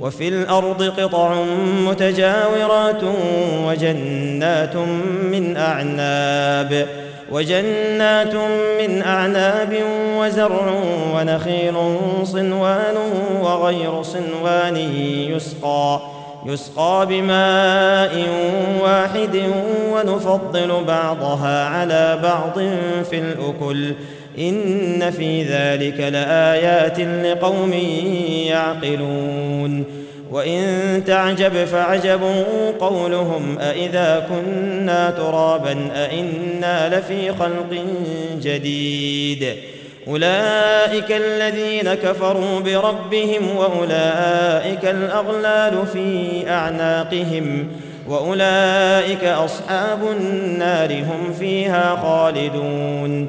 وفي الأرض قطع متجاورات وجنات من أعناب وجنات من أعناب وزرع ونخيل صنوان وغير صنوان يسقى يسقى بماء واحد ونفضل بعضها على بعض في الأكل. إن في ذلك لآيات لقوم يعقلون. وإن تعجب فعجب قولهم أإذا كنا ترابا أإنا لفي خلق جديد. أولئك الذين كفروا بربهم وأولئك الأغلال في أعناقهم. وأولئك أصحاب النار هم فيها خالدون.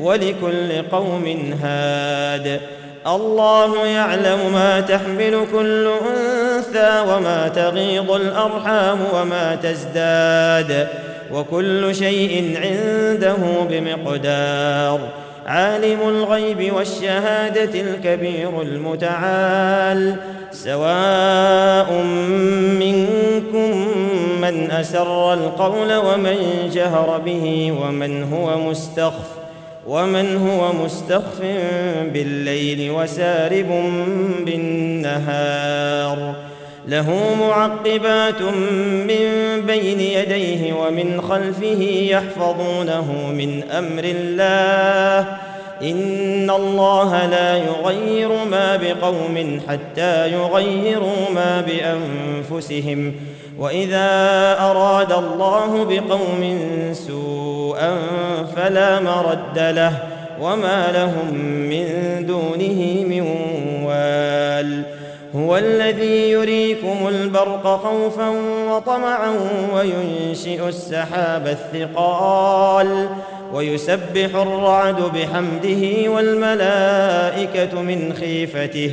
ولكل قوم هاد. الله يعلم ما تحمل كل أنثى وما تغيض الأرحام وما تزداد. وكل شيء عنده بمقدار. عالم الغيب والشهادة الكبير المتعال. سواء منكم من أسر القول ومن جهر به ومن هو مستخف. ومن هو مستخف بالليل وسارب بالنهار. له معقبات من بين يديه ومن خلفه يحفظونه من أمر الله. إن الله لا يغير ما بقوم حتى يغيروا ما بأنفسهم. وإذا أراد الله بقوم سوءا فلا مرد له وما لهم من دونه من وال. هو الذي يريكم البرق خوفا وطمعا وينشئ السحاب الثقال ويسبح الرعد بحمده والملائكة من خيفته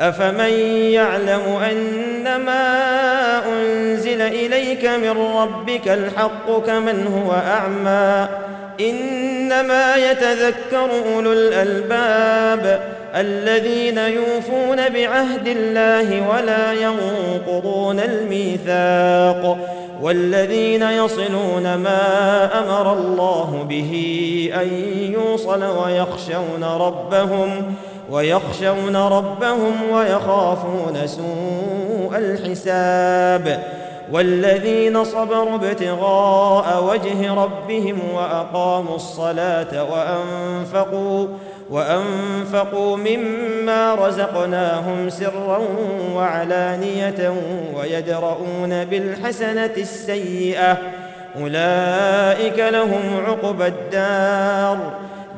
أفمن يعلم أنما أنزل إليك من ربك الحق كمن هو أعمى إنما يتذكر أولو الألباب الذين يوفون بعهد الله ولا ينقضون الميثاق والذين يصلون ما أمر الله به أن يوصل ويخشون ربهم ويخشون ربهم ويخافون سوء الحساب والذين صبروا ابتغاء وجه ربهم وأقاموا الصلاة وأنفقوا وأنفقوا مما رزقناهم سرا وعلانية ويدرؤون بالحسنة السيئة. أولئك لهم عقبى الدار.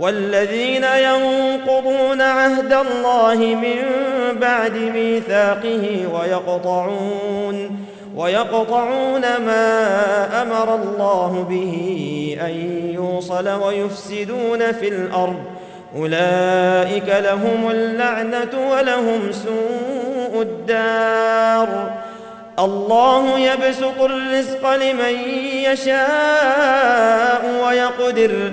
والذين ينقضون عهد الله من بعد ميثاقه ويقطعون ويقطعون ما أمر الله به أن يوصل ويفسدون في الأرض. أولئك لهم اللعنة ولهم سوء الدار. الله يبسط الرزق لمن يشاء ويقدر.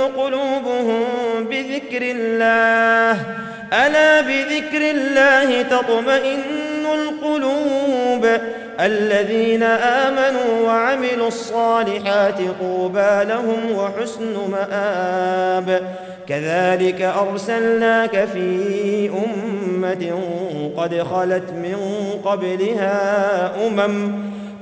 قلوبهم بذكر الله. ألا بذكر الله تطمئن القلوب؟ الذين آمنوا وعملوا الصالحات طوبى لهم وحسن مآب. كذلك أرسلناك في أمة قد خلت من قبلها أمم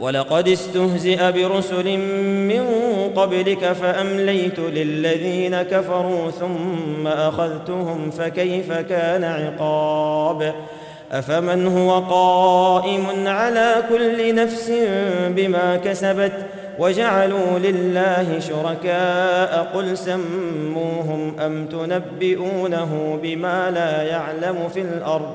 ولقد استهزئ برسل من قبلك فأمليت للذين كفروا ثم أخذتهم فكيف كان عقاب؟ أفمن هو قائم على كل نفس بما كسبت وجعلوا لله شركاء؟ قل سموهم أم تنبئونه بما لا يعلم في الأرض؟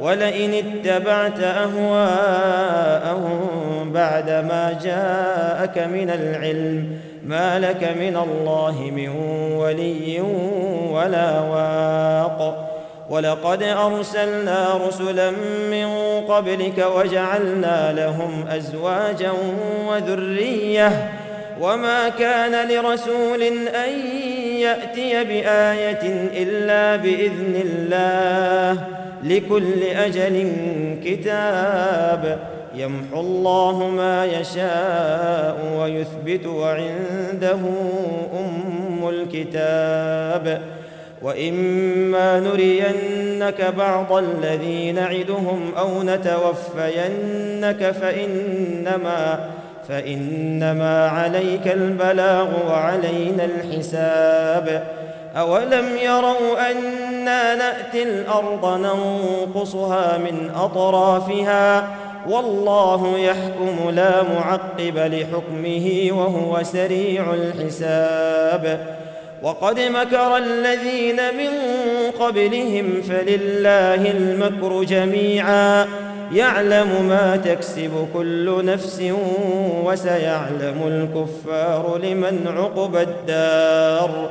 ولئن اتبعت أهواءهم بعدما جاءك من العلم ما لك من الله من ولي ولا واق. ولقد أرسلنا رسلا من قبلك وجعلنا لهم أزواجا وذرية. وما كان لرسول أن يأتي بآية إلا بإذن الله. لكل أجل كتاب يمحو الله ما يشاء ويثبت وعنده أم الكتاب. وإما نرينك بعض الذي نعدهم أو نتوفينك فإنما فإنما عليك البلاغ وعلينا الحساب. أولم يروا أنا نأتي الأرض ننقصها من أطرافها والله يحكم لا معقب لحكمه وهو سريع الحساب وقد مكر الذين من قبلهم فلله المكر جميعا يعلم ما تكسب كل نفس وسيعلم الكفار لمن عقب الدار